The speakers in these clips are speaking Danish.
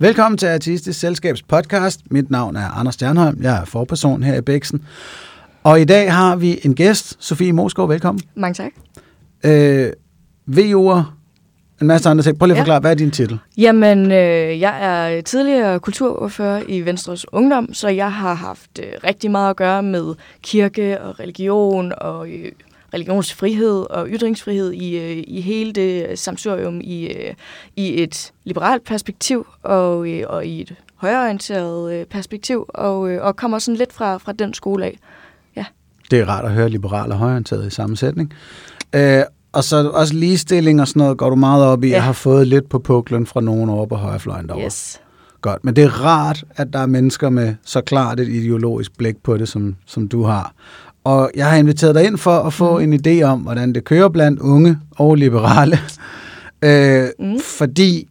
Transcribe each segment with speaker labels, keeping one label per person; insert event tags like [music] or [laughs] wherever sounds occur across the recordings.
Speaker 1: Velkommen til Artistisk Selskabs podcast. Mit navn er Anders Stjernholm. Jeg er forperson her i Bæksen. Og i dag har vi en gæst, Sofie Moskov. Velkommen.
Speaker 2: Mange tak.
Speaker 1: Øh, VU'er, en masse andre ting. Prøv lige at
Speaker 2: Ja.
Speaker 1: forklare, hvad er din titel?
Speaker 2: Jamen, øh, jeg er tidligere kulturordfører i Venstres Ungdom, så jeg har haft øh, rigtig meget at gøre med kirke og religion og øh, religionsfrihed og ytringsfrihed i, øh, i hele det samsurium i, øh, i et liberalt perspektiv og, øh, og i et højreorienteret øh, perspektiv, og, øh, og kommer sådan lidt fra, fra den skole af.
Speaker 1: Det er rart at høre liberal og højorienteret i sammensætning. Øh, og så også ligestilling og sådan noget går du meget op i.
Speaker 2: Ja.
Speaker 1: Jeg har fået lidt på puklen fra nogen over på højrefløjen derovre.
Speaker 2: Yes.
Speaker 1: Godt, men det er rart, at der er mennesker med så klart et ideologisk blik på det, som, som du har. Og jeg har inviteret dig ind for at få mm. en idé om, hvordan det kører blandt unge og liberale. øh, mm. Fordi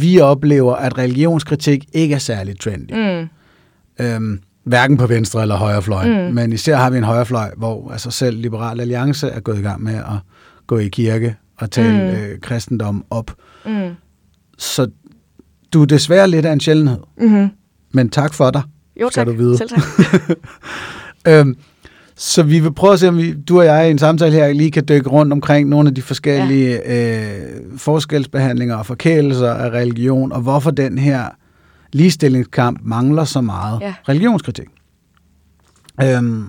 Speaker 1: vi oplever, at religionskritik ikke er særlig trendy.
Speaker 2: Mm.
Speaker 1: Øhm, hverken på venstre eller højrefløjen.
Speaker 2: Mm.
Speaker 1: Men især har vi en højrefløj, hvor altså selv Liberal Alliance er gået i gang med at gå i kirke og tale
Speaker 2: mm.
Speaker 1: øh, kristendom op.
Speaker 2: Mm.
Speaker 1: Så du er desværre lidt af en sjældenhed.
Speaker 2: Mm-hmm.
Speaker 1: Men tak for dig.
Speaker 2: Jo,
Speaker 1: Skal
Speaker 2: tak.
Speaker 1: du vide.
Speaker 2: Selv tak. [laughs]
Speaker 1: Øhm, så vi vil prøve at se, om vi, du og jeg i en samtale her lige kan dykke rundt omkring nogle af de forskellige ja. øh, forskelsbehandlinger og forkælelser af religion, og hvorfor den her ligestillingskamp mangler så meget
Speaker 2: Ja.
Speaker 1: religionskritik. Øhm,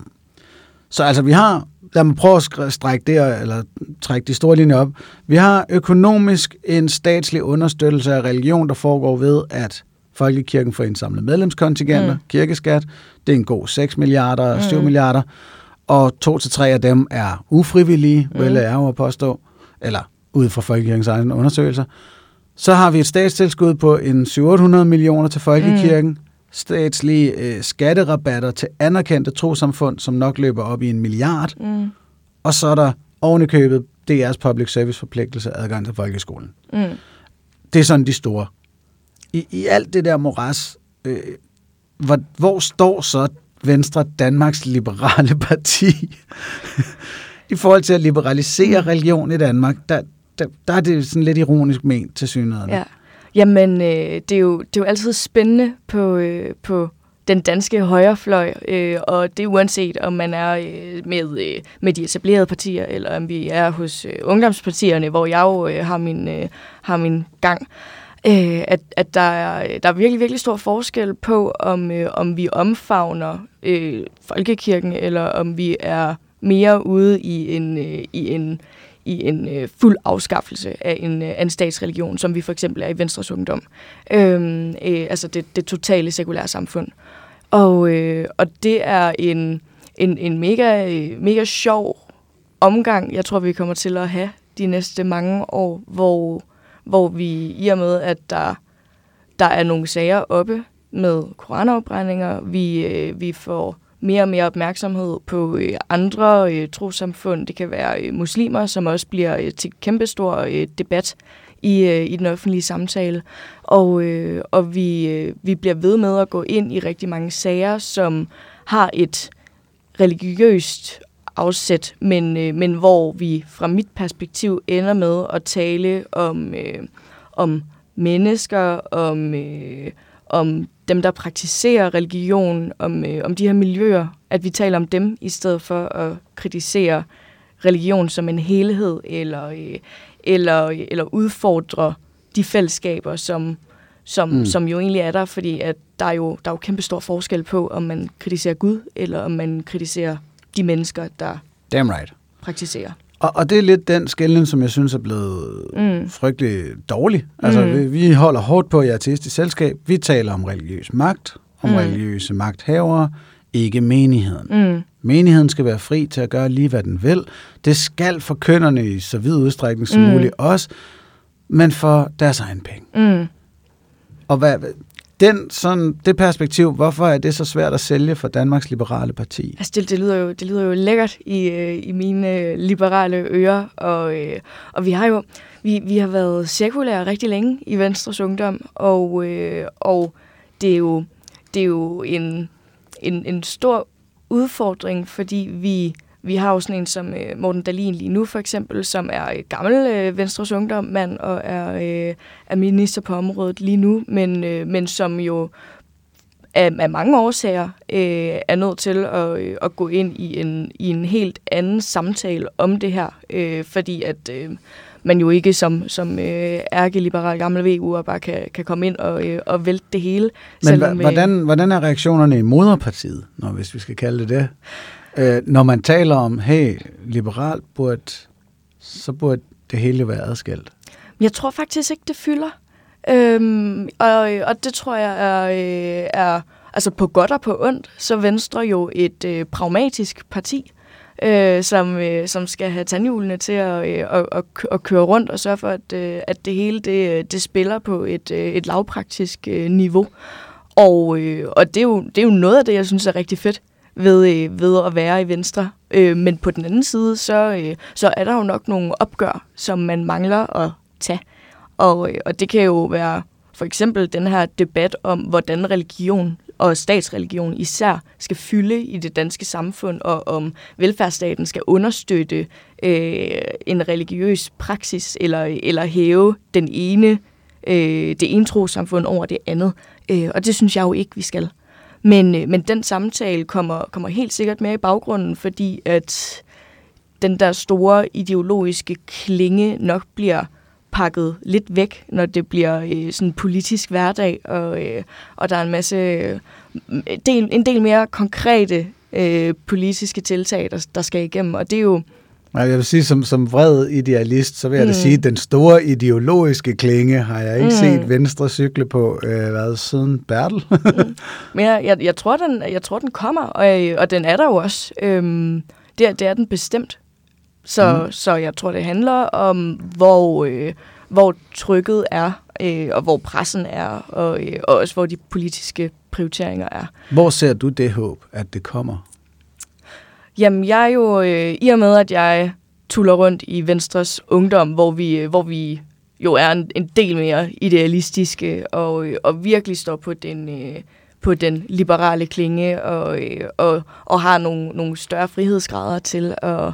Speaker 1: så altså, vi har, lad mig prøve at strække det, eller trække de store linjer op. Vi har økonomisk en statslig understøttelse af religion, der foregår ved, at Folkekirken får indsamlet medlemskontingenter,
Speaker 2: Mm.
Speaker 1: kirkeskat, det er en god 6 milliarder, 7
Speaker 2: Mm.
Speaker 1: milliarder, og to til tre af dem er ufrivillige,
Speaker 2: Mm.
Speaker 1: vil jeg jo at påstå, eller ud fra Folkekirkens egne undersøgelser. Så har vi et statstilskud på en 700 millioner til Folkekirken, mm. statslige øh, skatterabatter til anerkendte trosamfund, som nok løber op i en milliard,
Speaker 2: Mm.
Speaker 1: og så er der ovenikøbet DR's public service forpligtelse adgang til folkeskolen.
Speaker 2: Mm.
Speaker 1: Det er sådan de store. I, i alt det der moras, øh, hvor, hvor står så Venstre, Danmarks Liberale [laughs] Parti, i forhold til at liberalisere
Speaker 2: Mm.
Speaker 1: religion i Danmark? Der, der, der er det sådan lidt ironisk ment til synligheden.
Speaker 2: Ja. Jamen, øh, det, er jo, det er jo altid spændende på, øh, på den danske højrefløj, øh, og det er uanset om man er øh, med, øh, med de etablerede partier, eller om vi er hos øh, ungdomspartierne, hvor jeg jo øh, har, min, øh, har min gang. Øh, Øh, at, at der, er, der er virkelig, virkelig stor forskel på, om, øh, om vi omfavner øh, folkekirken, eller om vi er mere ude i en, øh, i en, i en øh, fuld afskaffelse af en, øh, af en statsreligion, som vi for eksempel er i Venstres Ungdom. Øhm, øh, altså det, det totale sekulære samfund. Og, øh, og det er en, en, en mega, mega sjov omgang, jeg tror, vi kommer til at have de næste mange år, hvor, hvor vi i og med, at der, der er nogle sager oppe med koranafbrændinger, vi, øh, vi får mere og mere opmærksomhed på øh, andre øh, trosamfund. Det kan være øh, muslimer, som også bliver øh, til kæmpestor øh, debat i, øh, i den offentlige samtale. Og, øh, og vi, øh, vi bliver ved med at gå ind i rigtig mange sager, som har et religiøst afsæt, men, øh, men hvor vi fra mit perspektiv ender med at tale om, øh, om mennesker, om, øh, om dem, der praktiserer religion, om, øh, om de her miljøer, at vi taler om dem, i stedet for at kritisere religion som en helhed, eller, øh, eller, eller udfordre de fællesskaber, som, som, mm. Som jo egentlig er der, fordi at der er jo, der er jo kæmpe stor forskel på, om man kritiserer Gud, eller om man kritiserer de mennesker, der
Speaker 1: Damn right.
Speaker 2: praktiserer.
Speaker 1: Og, og det er lidt den skældning, som jeg synes er blevet
Speaker 2: Mm.
Speaker 1: frygtelig dårlig. Altså,
Speaker 2: Mm.
Speaker 1: vi, vi holder hårdt på i artistisk selskab. Vi taler om religiøs magt, om
Speaker 2: Mm.
Speaker 1: religiøse magthavere, ikke menigheden.
Speaker 2: Mm.
Speaker 1: Menigheden skal være fri til at gøre lige, hvad den vil. Det skal forkynderne i så vid udstrækning som
Speaker 2: Mm.
Speaker 1: muligt også, men for deres egen penge.
Speaker 2: Mm.
Speaker 1: Og hvad, hvad- den, sådan, det perspektiv, hvorfor er det så svært at sælge for Danmarks Liberale Parti?
Speaker 2: Altså, det, det, lyder jo, det lyder jo lækkert i, øh, i mine øh, liberale ører, og, øh, og vi har jo vi, vi har været sekulære rigtig længe i Venstres Ungdom, og, øh, og det er jo, det er jo en, en, en stor udfordring, fordi vi vi har jo sådan en som øh, Morten Dalin lige nu for eksempel, som er øh, gammel øh, Venstres ungdommand og er, øh, er minister på området lige nu, men, øh, men som jo af, af mange årsager øh, er nødt til at, øh, at gå ind i en, i en helt anden samtale om det her, øh, fordi at øh, man jo ikke som, som øh, ærkeliberal gammel VU'er bare kan, kan komme ind og, øh, og vælte det hele.
Speaker 1: Men selvom, hvordan, hvordan er reaktionerne i moderpartiet, når, hvis vi skal kalde det det? Øh, når man taler om, hey, liberal burde, så burde det hele være adskilt.
Speaker 2: Jeg tror faktisk ikke, det fylder. Øhm, og, og det tror jeg er, øh, er, altså på godt og på ondt, så Venstre jo et øh, pragmatisk parti, øh, som, øh, som skal have tandhjulene til at, øh, at, at, at køre rundt og sørge for, at, øh, at det hele det, øh, det spiller på et, øh, et lavpraktisk øh, niveau. Og, øh, og det, er jo, det er jo noget af det, jeg synes er rigtig fedt ved, øh, ved at være i Venstre. Øh, men på den anden side, så, øh, så er der jo nok nogle opgør, som man mangler at tage. Og, øh, og det kan jo være for eksempel den her debat om, hvordan religion og statsreligion især skal fylde i det danske samfund, og om velfærdsstaten skal understøtte øh, en religiøs praksis, eller, eller hæve den ene, øh, det ene trosamfund over det andet. Øh, og det synes jeg jo ikke, vi skal. Men, øh, men den samtale kommer, kommer helt sikkert med i baggrunden, fordi at den der store ideologiske klinge nok bliver pakket lidt væk, når det bliver øh, sådan politisk hverdag, og, øh, og der er en masse, øh, del, en del mere konkrete øh, politiske tiltag, der, der skal igennem, og det er jo
Speaker 1: jeg vil sige, som, som vred idealist, så vil jeg mm. da sige, at den store ideologiske klinge har jeg ikke mm. set Venstre cykle på, øh, hvad, siden Bertel.
Speaker 2: mm. Men jeg, jeg, jeg, tror, den, jeg tror, den kommer, og, og den er der jo også. Øhm, det, det er den bestemt. Så, mm. så jeg tror, det handler om, hvor, øh, hvor trykket er, øh, og hvor pressen er, og, øh, og også hvor de politiske prioriteringer er.
Speaker 1: Hvor ser du det håb, at det kommer?
Speaker 2: Jamen, jeg er jo, øh, i og med, at jeg tuller rundt i Venstres ungdom, hvor vi, øh, hvor vi jo er en, en del mere idealistiske, og, øh, og virkelig står på den, øh, på den liberale klinge, og, øh, og, og har nogle, nogle større frihedsgrader til at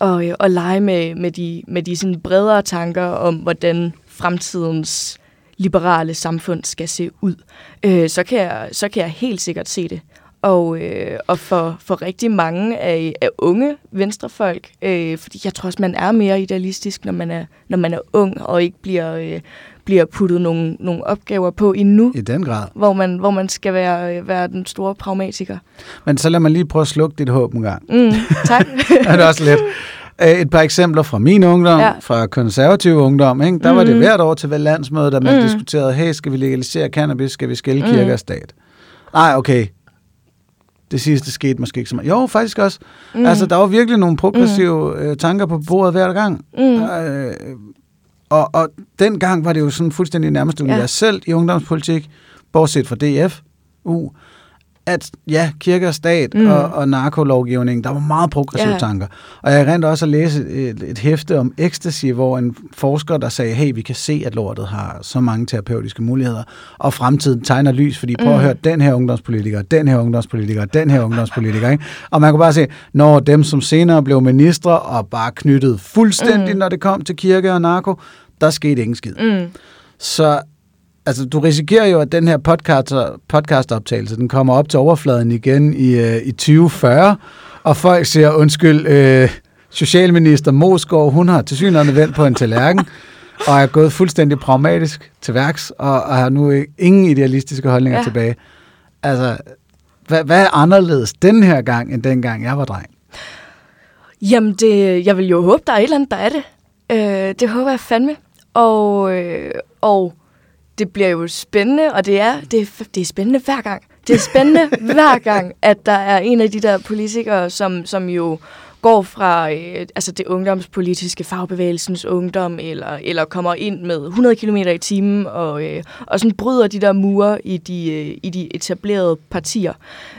Speaker 2: og, øh, og lege med, med de, med de sådan bredere tanker om, hvordan fremtidens liberale samfund skal se ud, øh, så, kan jeg, så kan jeg helt sikkert se det. Og, øh, og for, for rigtig mange af, af unge venstrefolk, øh, fordi jeg tror også, man er mere idealistisk, når man er, når man er ung, og ikke bliver, øh, bliver puttet nogle, nogle opgaver på endnu.
Speaker 1: I den grad.
Speaker 2: Hvor man, hvor man skal være, være den store pragmatiker.
Speaker 1: Men så lad mig lige prøve at slukke dit håb en gang.
Speaker 2: Mm, tak. [laughs]
Speaker 1: er det også lidt. Et par eksempler fra min ungdom, ja. fra konservativ ungdom. Ikke? Der mm. var det mhm. hvert år til hver landsmøde, da man mm. diskuterede, hey, skal vi legalisere cannabis, skal vi skille kirke mm. og stat? Nej, okay, det sidste skete måske ikke så meget. Jo, faktisk også. Mm. Altså, der var virkelig nogle progressive mm. øh, tanker på bordet hver gang. Mm. Øh, og, og dengang var det jo sådan fuldstændig nærmest universelt ja. i ungdomspolitik, bortset fra DF. Uh, at ja, kirke og stat mm. og, og narkolovgivning, der var meget progressive yeah. tanker. Og jeg rent også at læse et, et hæfte om ecstasy, hvor en forsker, der sagde, hey, vi kan se, at lortet har så mange terapeutiske muligheder, og fremtiden tegner lys, fordi prøv mm. at høre, den her ungdomspolitiker, den her ungdomspolitiker, den her ungdomspolitiker, ikke? Og man kunne bare se, når dem, som senere blev ministre og bare knyttet fuldstændig, mm. når det kom til kirke og narko, der skete ingen skid. Mm. Så altså, du risikerer jo, at den her podcast, podcastoptagelse, den kommer op til overfladen igen i, uh, i 2040, og folk siger, undskyld, uh, Socialminister Mosgaard, hun har tilsyneladende vendt på en tallerken, [laughs] og er gået fuldstændig pragmatisk til værks, og, og har nu ingen idealistiske holdninger ja. tilbage. Altså, hvad, hvad er anderledes den her gang, end dengang jeg var dreng?
Speaker 2: Jamen, det, jeg vil jo håbe, der er et eller andet, der er det. Øh, det håber jeg fandme. Og, øh, og det bliver jo spændende, og det er, det, er, det er spændende hver gang. Det er spændende [laughs] hver gang, at der er en af de der politikere, som, som jo går fra øh, altså det ungdomspolitiske fagbevægelsens ungdom, eller, eller kommer ind med 100 km i timen, og, øh, og sådan bryder de der mure i de, øh, i de etablerede partier.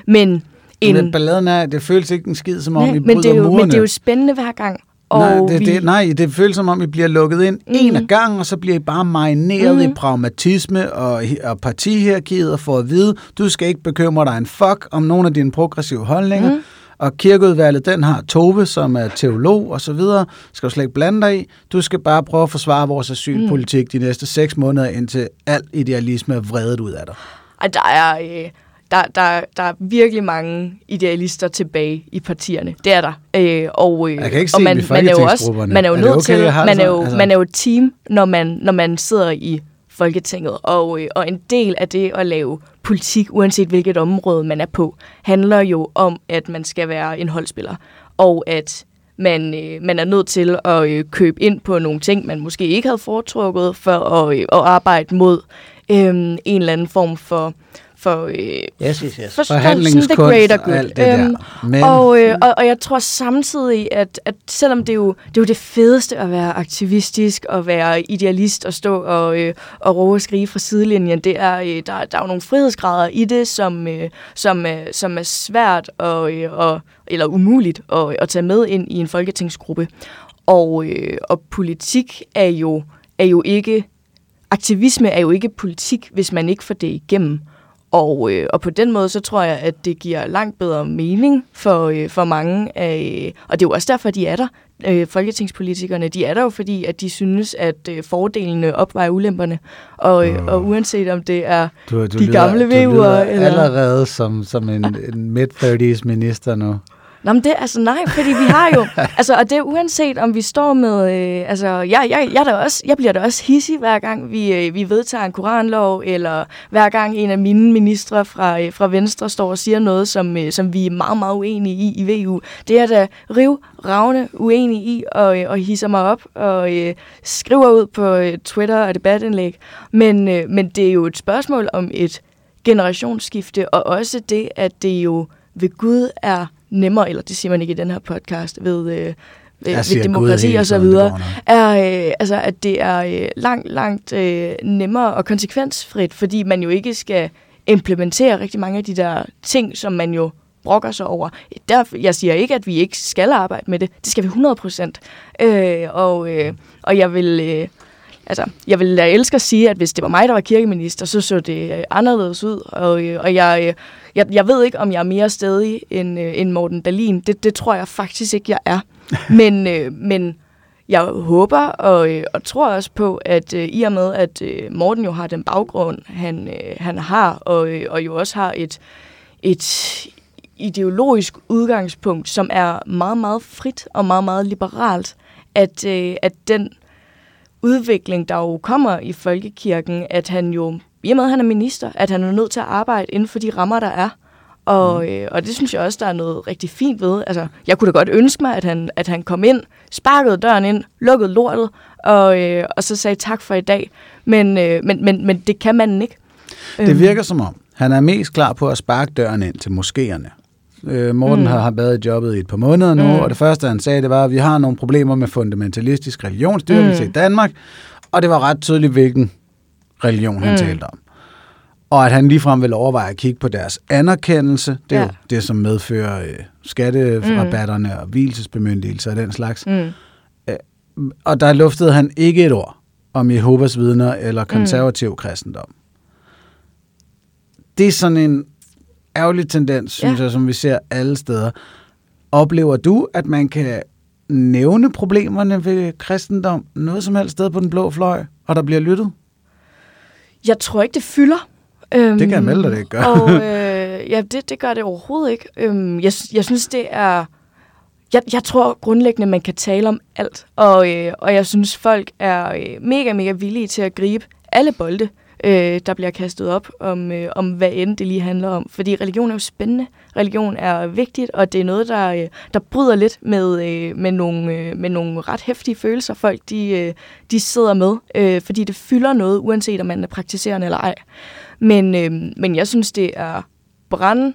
Speaker 2: Men
Speaker 1: en, men balladen er, det føles ikke en skid, som om nej, I
Speaker 2: men det er
Speaker 1: jo,
Speaker 2: murene. Men det er jo spændende hver gang.
Speaker 1: Og nej, det, vi... det, nej, det føles som om, I bliver lukket ind mm. en af gangen, og så bliver I bare marineret mm. i pragmatisme og, og partihierarkiet og får at vide, du skal ikke bekymre dig en fuck om nogle af dine progressive holdninger. Mm. Og kirkeudvalget, den har Tove, som er teolog og så videre, skal du slet ikke blande dig i. Du skal bare prøve at forsvare vores asylpolitik mm. de næste seks måneder, indtil al idealisme er vredet ud af dig.
Speaker 2: Ej, der er, øh, der, der, der er virkelig mange idealister tilbage i partierne. Det er der. Øh, og,
Speaker 1: øh, Jeg kan ikke
Speaker 2: og
Speaker 1: se
Speaker 2: man,
Speaker 1: i
Speaker 2: man er jo også, man er jo
Speaker 1: Er
Speaker 2: nødt
Speaker 1: okay,
Speaker 2: til, man er jo?
Speaker 1: Altså-
Speaker 2: man er jo et team, når man, når man sidder i Folketinget. Og, øh, og en del af det at lave politik, uanset hvilket område man er på, handler jo om, at man skal være en holdspiller. Og at man, øh, man er nødt til at øh, købe ind på nogle ting, man måske ikke havde foretrukket, for at, øh, at arbejde mod øh, en eller anden form for for, øh,
Speaker 3: Yes, yes, yes.
Speaker 2: for the greater
Speaker 1: og
Speaker 2: good.
Speaker 1: alt det der.
Speaker 2: Øhm,
Speaker 1: Men-
Speaker 2: og, øh, og, og jeg tror samtidig, at, at selvom det er, jo, det er jo det fedeste at være aktivistisk og være idealist og stå og, øh, og råbe og skrige fra sidelinjen, det er, øh, der, der er jo nogle frihedsgrader i det, som, øh, som, øh, som er svært og, øh, og, eller umuligt at, at tage med ind i en folketingsgruppe. Og, øh, og politik er jo, er jo ikke aktivisme er jo ikke politik, hvis man ikke får det igennem. Og, øh, og på den måde, så tror jeg, at det giver langt bedre mening for, øh, for mange af, og det er jo også derfor, de er der, øh, folketingspolitikerne, de er der jo, fordi at de synes, at øh, fordelene opvejer ulemperne, og, øh, og uanset om det er
Speaker 1: Du, du
Speaker 2: de gamle
Speaker 1: du
Speaker 2: væver,
Speaker 1: lyder
Speaker 2: eller...
Speaker 1: allerede som, som en, en mid-30s minister nu.
Speaker 2: Nå, men det, altså nej, fordi vi har jo, [laughs] altså, og det er uanset om vi står med, øh, altså, jeg, jeg, jeg, er da også, jeg bliver da også hissig, hver gang vi, øh, vi vedtager en koranlov, eller hver gang en af mine ministre fra, øh, fra Venstre står og siger noget, som, øh, som vi er meget, meget uenige i i VU. Det er da riv ravne uenig i, og, øh, og hisser mig op, og øh, skriver ud på øh, Twitter og debatindlæg. Men, øh, men det er jo et spørgsmål om et generationsskifte, og også det, at det jo ved Gud er nemmere, eller det siger man ikke i den her podcast, ved, øh, ved, demokrati og så videre, er, øh, altså, at det er øh, langt, langt øh, nemmere og konsekvensfrit, fordi man jo ikke skal implementere rigtig mange af de der ting, som man jo brokker sig over. Der, jeg siger ikke, at vi ikke skal arbejde med det. Det skal vi 100 procent. Øh, og, øh, og jeg vil... Øh, Altså, jeg vil da elske at sige, at hvis det var mig, der var kirkeminister, så så det øh, anderledes ud. Og, øh, og jeg, øh, jeg, jeg ved ikke, om jeg er mere stedig end, øh, end Morten Dalin. Det, det tror jeg faktisk ikke, jeg er. [laughs] Men, øh, men jeg håber og, øh, og tror også på, at øh, i og med, at øh, Morten jo har den baggrund, han, øh, han har, og, øh, og jo også har et, et ideologisk udgangspunkt, som er meget, meget frit og meget, meget liberalt, at, øh, at den udvikling, der jo kommer i folkekirken, at han jo, i og med at han er minister, at han er nødt til at arbejde inden for de rammer, der er. Og, øh, og det synes jeg også, der er noget rigtig fint ved. Altså, jeg kunne da godt ønske mig, at han, at han kom ind, sparkede døren ind, lukkede lortet, og, øh, og så sagde tak for i dag. Men, øh, men, men, men det kan man ikke. Øhm,
Speaker 1: Det virker som om, han er mest klar på at sparke døren ind til moskéerne. Øh, Morten mm. har, været i jobbet i et par måneder nu, mm. og det første, han sagde, det var, at vi har nogle problemer med fundamentalistisk religionsdyrkelse mm. i Danmark, og det var ret tydeligt, hvilken religion han
Speaker 2: Mm.
Speaker 1: talte om. Og at han ligefrem vil overveje at kigge på deres anerkendelse, det er
Speaker 2: Ja.
Speaker 1: jo det, som medfører øh, skatterabatterne mm. og hvilesesbemyndigelser og den slags.
Speaker 2: Mm.
Speaker 1: Og der luftede han ikke et ord om Jehovas vidner eller konservativ mm. kristendom. Det er sådan en ærgerlig tendens, synes
Speaker 2: Ja.
Speaker 1: jeg, som vi ser alle steder. Oplever du, at man kan nævne problemerne ved kristendom noget som helst sted på den blå fløj, og der bliver lyttet?
Speaker 2: Jeg tror ikke, det fylder. Øhm,
Speaker 1: Det kan jeg melde dig, det ikke gør.
Speaker 2: Og [laughs] øh, ja, det, det gør det overhovedet ikke. Øhm, jeg, jeg synes, det er... Jeg, jeg tror grundlæggende, man kan tale om alt. Og, øh, og jeg synes, folk er øh, mega, mega villige til at gribe alle bolde, øh, der bliver kastet op om, øh, om, hvad end det lige handler om. Fordi religion er jo spændende. Religion er vigtigt, og det er noget, der, øh, der bryder lidt med, øh, med, nogle, øh, med nogle ret hæftige følelser, folk de, øh, de sidder med. Øh, fordi det fylder noget, uanset om man er praktiserende eller ej. Men, øh, men jeg synes, det er brand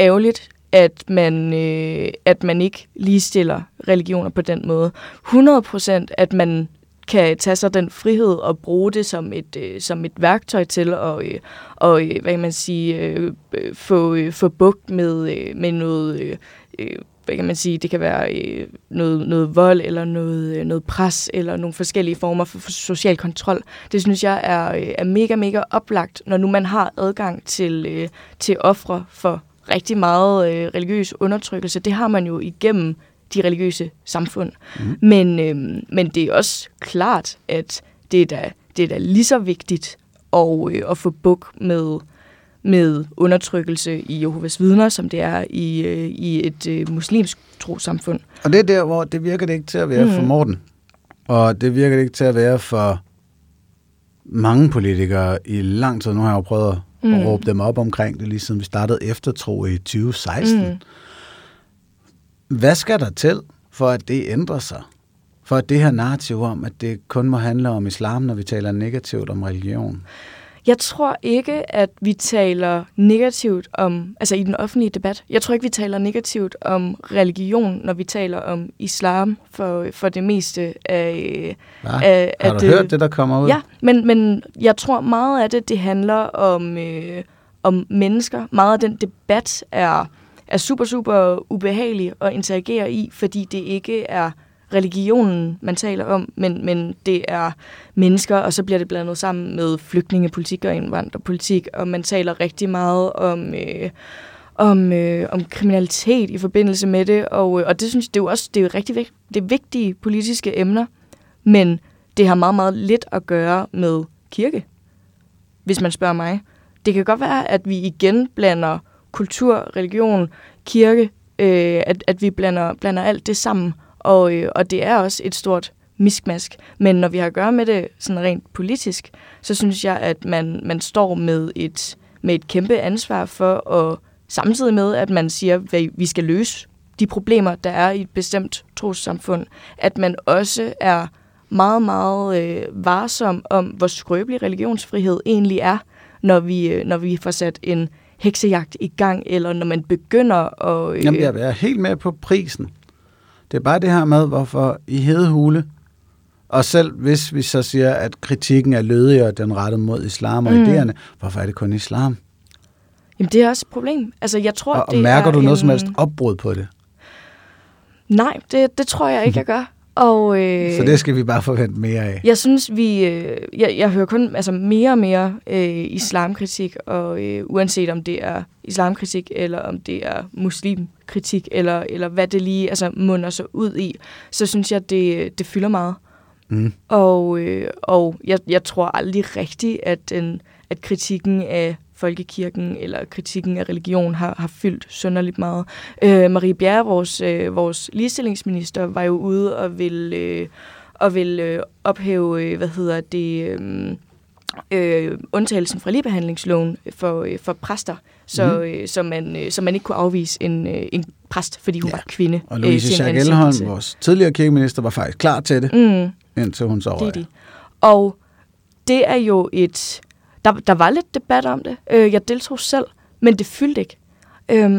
Speaker 2: ærgerligt, at man, øh, at man ikke ligestiller religioner på den måde. 100 procent, at man kan tage sig den frihed og bruge det som et, øh, som et værktøj til at øh, og, øh, hvad kan man sige, øh, øh få, øh, få bugt med, øh, med noget, øh, øh, hvad kan man sige, det kan være øh, noget, noget vold eller noget, øh, noget pres eller nogle forskellige former for, for social kontrol. Det synes jeg er, øh, er mega, mega oplagt, når nu man har adgang til, øh, til ofre for rigtig meget øh, religiøs undertrykkelse. Det har man jo igennem de religiøse samfund. Mm. Men, øh, men det er også klart, at det er da, det er da lige så vigtigt at, øh, at få buk med, med undertrykkelse i Jehovas vidner, som det er i, øh, i et øh, muslimsk trosamfund.
Speaker 1: Og det er der, hvor det virker det ikke til at være mm. for Morten. Og det virker det ikke til at være for mange politikere i lang tid. Nu har jeg jo prøvet at mm. råbe dem op omkring det, lige siden vi startede eftertro i 2016. Mm. Hvad skal der til, for at det ændrer sig? For at det her narrativ om, at det kun må handle om islam, når vi taler negativt om religion?
Speaker 2: Jeg tror ikke, at vi taler negativt om, altså i den offentlige debat, jeg tror ikke, vi taler negativt om religion, når vi taler om islam for, for det meste af...
Speaker 1: Hva? af Har du at, hørt det, der kommer ud?
Speaker 2: Ja, men, men jeg tror meget af det, det handler om, øh, om mennesker. Meget af den debat er, er super, super ubehagelig at interagere i, fordi det ikke er religionen, man taler om, men, men det er mennesker, og så bliver det blandet sammen med flygtningepolitik og indvandrerpolitik, og man taler rigtig meget om... Øh, om, øh, om kriminalitet i forbindelse med det, og, øh, og det synes det er jo også det er jo rigtig vigt, det er vigtige politiske emner, men det har meget, meget lidt at gøre med kirke, hvis man spørger mig. Det kan godt være, at vi igen blander kultur, religion, kirke, øh, at, at vi blander, blander alt det sammen, og, øh, og det er også et stort miskmask. Men når vi har at gøre med det sådan rent politisk, så synes jeg, at man, man står med et, med et kæmpe ansvar for at samtidig med, at man siger, at vi skal løse de problemer, der er i et bestemt trossamfund, at man også er meget, meget øh, varsom om, hvor skrøbelig religionsfrihed egentlig er, når vi, øh, når vi får sat en heksejagt i gang, eller når man begynder at...
Speaker 1: Øh, Jamen, jeg er helt med på prisen. Det er bare det her med, hvorfor i hedehule, og selv hvis vi så siger, at kritikken er lødig og den rettet mod islam og mm. idéerne, hvorfor er det kun islam?
Speaker 2: Jamen, det er også et problem. Altså, jeg tror,
Speaker 1: og,
Speaker 2: det
Speaker 1: og mærker
Speaker 2: er
Speaker 1: du noget en... som helst opbrud på det?
Speaker 2: Nej, det, det tror jeg ikke, jeg gør. Og,
Speaker 1: øh, så det skal vi bare forvente mere af.
Speaker 2: Jeg synes, vi... Øh, jeg, jeg hører kun altså, mere og mere øh, islamkritik, og øh, uanset om det er islamkritik, eller om det er muslimkritik, eller, eller hvad det lige altså, munder sig ud i, så synes jeg, det, det fylder meget. Mm. Og, øh, og jeg, jeg tror aldrig rigtigt, at, den, at kritikken af folkekirken eller kritikken af religion har, har fyldt sønderligt meget. Øh, Marie Bjerre, vores, øh, vores ligestillingsminister, var jo ude og vil, øh, og vil øh, ophæve, øh, hvad hedder det... Øh, øh, undtagelsen fra ligebehandlingsloven for, øh, for præster, så, mm. øh, så, man, øh, så man ikke kunne afvise en, øh, en præst, fordi hun ja. var kvinde.
Speaker 1: Og Louise øh, Schack Elholm, vores tidligere kirkeminister, var faktisk klar til det, mm. indtil hun så
Speaker 2: det, det. Og det er jo et der, der var lidt debat om det. Øh, jeg deltog selv, men det fyldte ikke. Øh,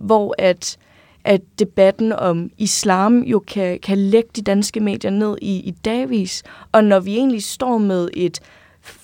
Speaker 2: hvor at, at debatten om islam jo kan, kan lægge de danske medier ned i, i dagvis. Og når vi egentlig står med et...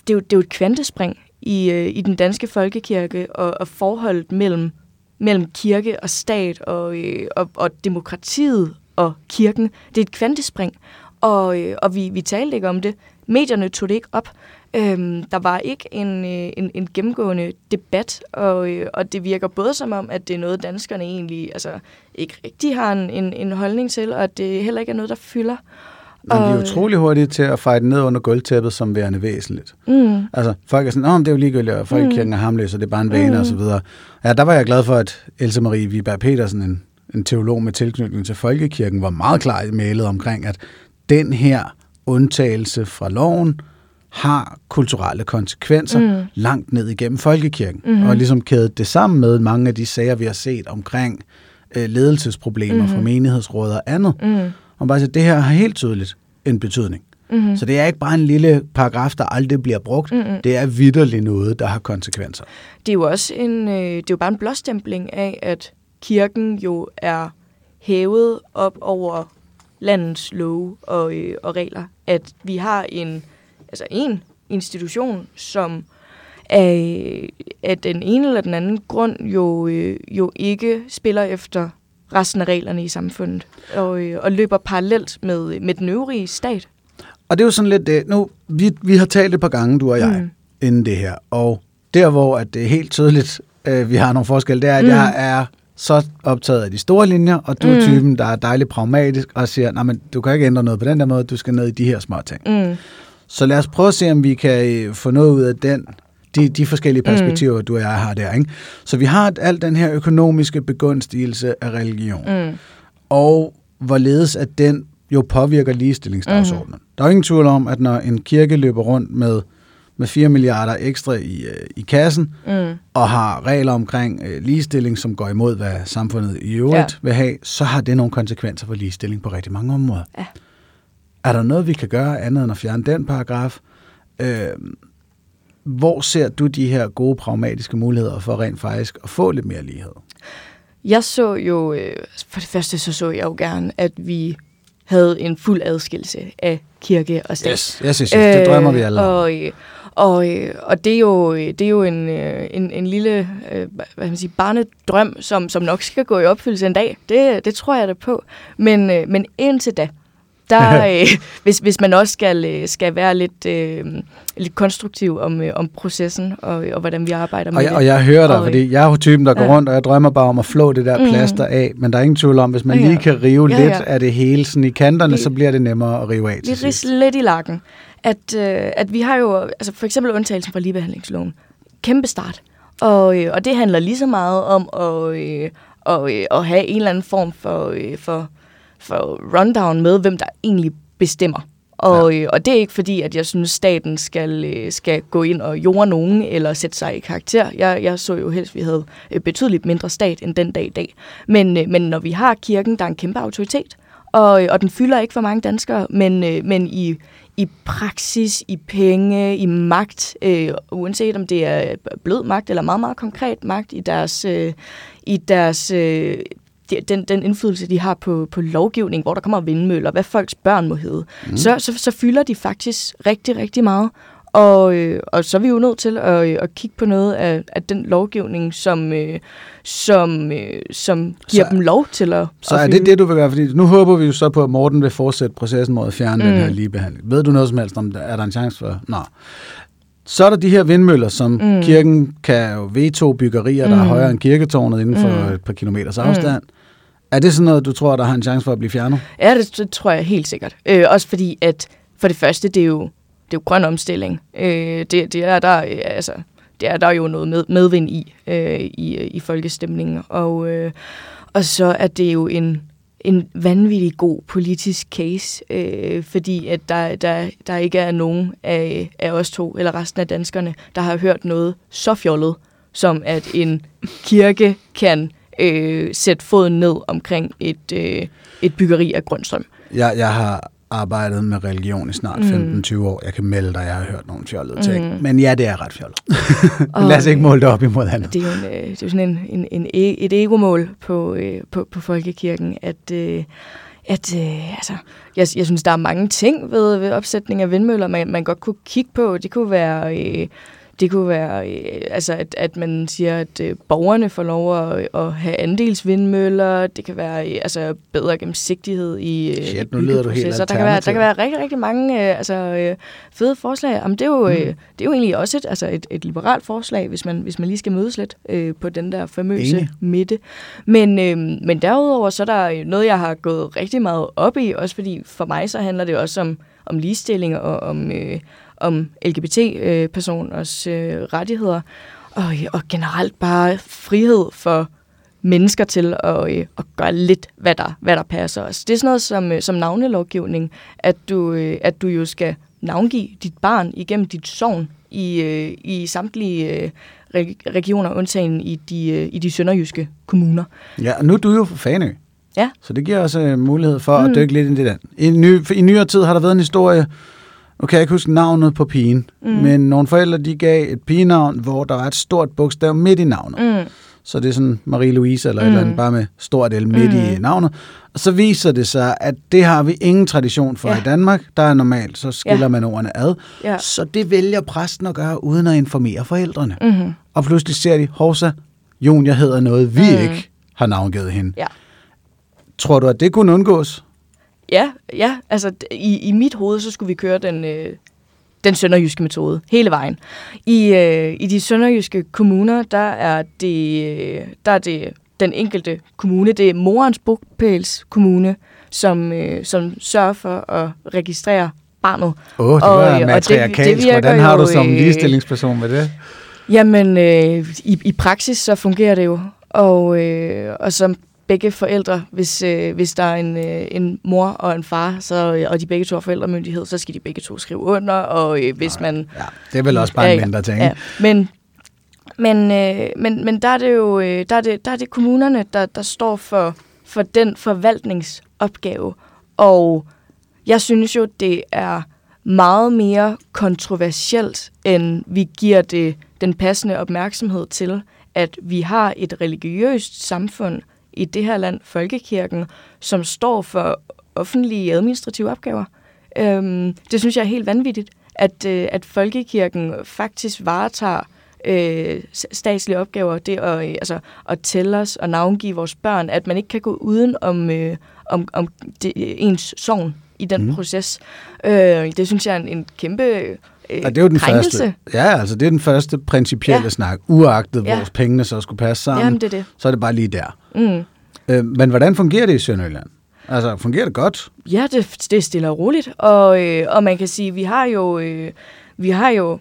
Speaker 2: Det er jo, det er jo et kvantespring i, øh, i den danske folkekirke og, og forholdet mellem, mellem kirke og stat og, øh, og, og demokratiet og kirken. Det er et kvantespring, og, øh, og vi, vi talte ikke om det. Medierne tog det ikke op. Øhm, der var ikke en, øh, en, en gennemgående debat, og, øh, og det virker både som om, at det er noget, danskerne egentlig altså, ikke rigtig har en, en, en holdning til, og at det heller ikke er noget, der fylder.
Speaker 1: Men vi er utrolig hurtige til at fejre ned under gulvtæppet som værende væsentligt. Mm. Altså, folk er sådan, Åh, det er jo ligegyldigt, og folkekirken mm. er hamløs, og det er bare en vane, mm. og så videre. Ja, der var jeg glad for, at Else Marie Viberg Petersen, en, en teolog med tilknytning til folkekirken, var meget klar i mailet omkring, at den her undtagelse fra loven, har kulturelle konsekvenser mm. langt ned igennem folkekirken. Mm-hmm. Og ligesom kædet det sammen med mange af de sager, vi har set omkring øh, ledelsesproblemer mm-hmm. for menighedsråd og andet. Mm. Og bare sige, det her har helt tydeligt en betydning. Mm-hmm. Så det er ikke bare en lille paragraf, der aldrig bliver brugt. Mm-hmm. Det er vidderligt noget, der har konsekvenser.
Speaker 2: Det er jo også en, øh, det er jo bare en blåstempling af, at kirken jo er hævet op over landets love og, øh, og regler. At vi har en altså en institution, som af, af den ene eller den anden grund jo, øh, jo ikke spiller efter resten af reglerne i samfundet, og, øh, og løber parallelt med, med den øvrige stat.
Speaker 1: Og det er jo sådan lidt det, nu, vi, vi har talt et par gange, du og jeg, mm. inden det her, og der hvor at det er helt tydeligt øh, vi har nogle forskelle, det er, at mm. jeg er så optaget af de store linjer, og du mm. er typen, der er dejligt pragmatisk og siger, nej, men du kan ikke ændre noget på den der måde, du skal ned i de her små ting. Mm. Så lad os prøve at se, om vi kan øh, få noget ud af den, de, de forskellige mm. perspektiver, mm. du og jeg har der. Ikke? Så vi har alt den her økonomiske begunstigelse af religion, mm. og hvorledes at den jo påvirker ligestillingsdagsordenen. Mm. Der er ingen tvivl om, at når en kirke løber rundt med med 4 milliarder ekstra i, øh, i kassen, mm. og har regler omkring øh, ligestilling, som går imod, hvad samfundet i øvrigt ja. vil have, så har det nogle konsekvenser for ligestilling på rigtig mange områder. Ja. Er der noget, vi kan gøre andet end at fjerne den paragraf? Øh, hvor ser du de her gode pragmatiske muligheder for rent faktisk at få lidt mere lighed?
Speaker 2: Jeg så jo, øh, for det første så så jeg jo gerne, at vi havde en fuld adskillelse af kirke og stat.
Speaker 1: Yes, yes, yes, yes. det drømmer vi alle
Speaker 2: om. Og, øh, og, øh, og det er jo, det er jo en, en, en lille hvad man sige, barnedrøm, som, som nok skal gå i opfyldelse en dag. Det, det tror jeg da på. Men, men indtil da, der, [laughs] øh, hvis, hvis man også skal, øh, skal være lidt, øh, lidt konstruktiv om, øh, om processen og, og hvordan vi arbejder med
Speaker 1: og
Speaker 2: jeg,
Speaker 1: det. Og jeg hører dig, og, fordi jeg er jo typen, der ja. går rundt, og jeg drømmer bare om at flå det der mm. plaster af, men der er ingen tvivl om, hvis man ja, ja. lige kan rive ja, ja. lidt af det hele sådan i kanterne, lige, så bliver det nemmere at rive af til
Speaker 2: sidst. lidt i lakken. At, øh, at vi har jo, altså for eksempel undtagelsen fra ligebehandlingsloven, kæmpe start. Og, øh, og det handler lige så meget om at, øh, og, øh, at have en eller anden form for, øh, for for rundown med, hvem der egentlig bestemmer. Og, ja. øh, og det er ikke fordi, at jeg synes, staten skal, øh, skal gå ind og jorde nogen eller sætte sig i karakter. Jeg, jeg så jo helst, at vi havde øh, betydeligt mindre stat end den dag i dag. Men, øh, men når vi har kirken, der er en kæmpe autoritet, og, og den fylder ikke for mange danskere, men, øh, men i, i praksis, i penge, i magt, øh, uanset om det er blød magt eller meget, meget konkret magt i deres, øh, i deres øh, den, den indflydelse, de har på, på lovgivning, hvor der kommer vindmøller, hvad folks børn må hedde, mm. så, så, så fylder de faktisk rigtig, rigtig meget. Og, øh, og så er vi jo nødt til at, øh, at kigge på noget af, af den lovgivning, som, øh, som, øh, som giver så, dem lov til at
Speaker 1: Så at er det det, du vil gøre? Fordi nu håber vi jo så på, at Morten vil fortsætte processen mod at fjerne mm. den her ligebehandling. Ved du noget som helst om, der, er der en chance for? Nå. Så er der de her vindmøller, som mm. kirken kan jo veto byggerier, der mm. er højere end kirketårnet inden for mm. et par kilometers afstand. Mm. Er det sådan noget, du tror, der har en chance for at blive fjernet?
Speaker 2: Ja, det, det tror jeg helt sikkert. Øh, også fordi, at for det første, det er jo, det er jo grøn omstilling. Øh, det, det, er der, øh, altså, det er der jo noget med, medvind i, øh, i, i folkestemningen. Og, øh, og så er det jo en, en vanvittig god politisk case, øh, fordi at der, der, der ikke er nogen af, af os to, eller resten af danskerne, der har hørt noget så fjollet, som at en kirke kan øh, sætte foden ned omkring et, øh, et byggeri af Grønstrøm.
Speaker 1: Jeg, jeg har arbejdet med religion i snart mm. 15-20 år. Jeg kan melde dig, at jeg har hørt nogle fjollede ting. Mm. Men ja, det er ret fjollet. [laughs] Lad os ikke måle det op imod andet.
Speaker 2: Det er jo, en, øh, det er jo sådan en, en, en, e, et egomål på, øh, på, på folkekirken, at... Øh, at øh, altså, jeg, jeg synes, der er mange ting ved, ved opsætning af vindmøller, man, man godt kunne kigge på. Det kunne være øh, det kunne være, øh, altså at, at man siger, at øh, borgerne får lov at, at have andelsvindmøller. Det kan være øh, altså, bedre gennemsigtighed i
Speaker 1: øh, Shit, nu lyder du helt
Speaker 2: der kan, være, der kan være rigtig, rigtig mange øh, altså, øh, fede forslag. Jamen, det, er jo, mm. øh, det er jo egentlig også et, altså et, et liberalt forslag, hvis man, hvis man lige skal mødes lidt øh, på den der famøse Enig. midte. Men, øh, men derudover så er der noget, jeg har gået rigtig meget op i, også fordi for mig så handler det også om, om ligestilling og om... Øh, om LGBT-personers øh, rettigheder, og, og generelt bare frihed for mennesker til at, øh, at gøre lidt, hvad der, hvad der passer os. Det er sådan noget som, øh, som navnelovgivning, at du, øh, at du jo skal navngive dit barn igennem dit sovn i, øh, i samtlige øh, regioner, undtagen i de, øh, i de sønderjyske kommuner.
Speaker 1: Ja, og nu er du jo fra Fanø.
Speaker 2: Ja.
Speaker 1: Så det giver også øh, mulighed for mm. at dykke lidt ind i det. I, ny, I nyere tid har der været en historie, nu kan jeg ikke huske navnet på pigen, mm. men nogle forældre de gav et pigenavn, hvor der var et stort bogstav midt i navnet. Mm. Så det er sådan Marie-Louise eller mm. et eller andet, mm. bare med stort L midt mm. i navnet. Og så viser det sig, at det har vi ingen tradition for ja. i Danmark. Der er normalt, så skiller ja. man ordene ad. Ja. Så det vælger præsten at gøre, uden at informere forældrene. Mm-hmm. Og pludselig ser de, Horsa, Jon, jeg hedder noget, vi mm. ikke har navngivet hende. Ja. Tror du, at det kunne undgås?
Speaker 2: Ja, ja, altså i, i mit hoved, så skulle vi køre den, øh, den sønderjyske metode hele vejen. I, øh, i de sønderjyske kommuner, der er det, øh, der er det den enkelte kommune, det er morens bogpæls kommune, som, øh, som sørger for at registrere barnet.
Speaker 1: Åh, oh, det
Speaker 2: Og,
Speaker 1: var
Speaker 2: øh, og
Speaker 1: matriarkalsk.
Speaker 2: det- det virker
Speaker 1: Hvordan har du som
Speaker 2: øh,
Speaker 1: ligestillingsperson med det?
Speaker 2: Jamen, øh, i, i praksis så fungerer det jo. Og, øh, og som begge forældre, hvis, øh, hvis der er en, øh, en mor og en far, så, øh, og de begge to har forældremyndighed, så skal de begge to skrive under, og øh, hvis man...
Speaker 1: Ja, det er vel også bare en mindre ting.
Speaker 2: Ja, men, men, øh, men, men der er det jo øh, der er det, der er det kommunerne, der, der står for, for den forvaltningsopgave. Og jeg synes jo, det er meget mere kontroversielt, end vi giver det den passende opmærksomhed til, at vi har et religiøst samfund i det her land, Folkekirken, som står for offentlige administrative opgaver. Øhm, det synes jeg er helt vanvittigt, at, øh, at Folkekirken faktisk varetager øh, statslige opgaver, det at, øh, altså, at tælle os og navngive vores børn, at man ikke kan gå uden om, øh, om, om det, ens sovn i den mm. proces. Øh, det synes jeg er en, en kæmpe øh,
Speaker 1: Og det er jo den
Speaker 2: krænkelse.
Speaker 1: første. Ja, altså det er den første principielle ja. Snak. Uagtet
Speaker 2: Ja.
Speaker 1: vores pengene så skulle passe sammen,
Speaker 2: Jamen, det er det.
Speaker 1: så er det bare lige der.
Speaker 2: Mm.
Speaker 1: Øh, men hvordan fungerer det i Sønderjylland? Altså, fungerer det godt?
Speaker 2: Ja, det, det er stille og roligt. Og, øh, og man kan sige, vi har jo, øh, vi har jo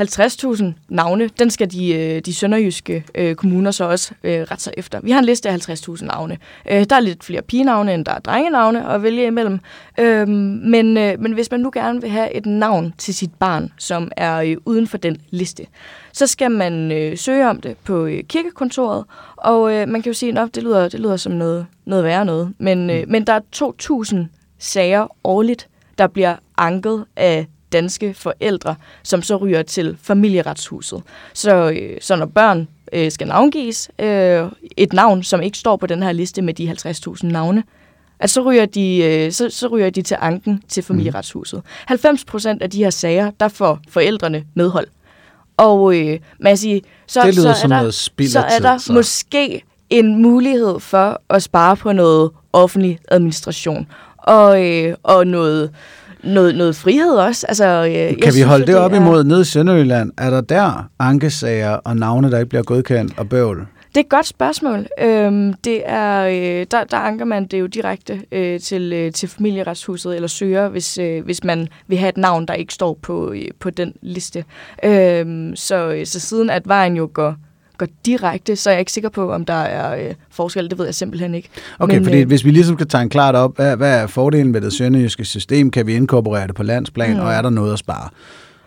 Speaker 2: 50.000 navne. Den skal de, øh, de sønderjyske øh, kommuner så også øh, rette sig efter. Vi har en liste af 50.000 navne. Øh, der er lidt flere pigenavne, end der er drengenavne at vælge imellem. Øh, men, øh, men hvis man nu gerne vil have et navn til sit barn, som er øh, uden for den liste, så skal man øh, søge om det på øh, kirkekontoret. Og øh, man kan jo sige, at det lyder, det lyder som noget, noget værre noget. Men, øh, men der er 2.000 sager årligt, der bliver anket af danske forældre, som så ryger til familieretshuset. Så, øh, så når børn øh, skal navngives, øh, et navn, som ikke står på den her liste med de 50.000 navne, at så ryger, de, øh, så, så ryger de til anken til familieretshuset. 90 procent af de her sager, der får forældrene medhold. Og øh, man kan sige, så,
Speaker 1: Det lyder
Speaker 2: så, er der, så er der
Speaker 1: så.
Speaker 2: måske en mulighed for at spare på noget offentlig administration. Og, øh, og noget, noget, noget frihed også. Altså, øh, jeg
Speaker 1: Kan vi
Speaker 2: synes
Speaker 1: holde
Speaker 2: jo,
Speaker 1: det op
Speaker 2: er-
Speaker 1: imod nede i Sønderjylland? Er der der ankesager og navne, der ikke bliver godkendt og bøvl?
Speaker 2: Det er et godt spørgsmål. Øhm, det er, øh, der, der anker man det jo direkte øh, til, øh, til familieretshuset, eller søger, hvis, øh, hvis man vil have et navn, der ikke står på, øh, på den liste. Øhm, så, øh, så siden at vejen jo går, går direkte, så er jeg ikke sikker på, om der er øh, forskel. Det ved jeg simpelthen ikke.
Speaker 1: Okay, Men, fordi
Speaker 2: øh,
Speaker 1: hvis vi ligesom skal tegne klart op, hvad, hvad er fordelen ved det sønderjyske system? Kan vi inkorporere det på landsplan,
Speaker 2: Mm.
Speaker 1: og er der noget at spare?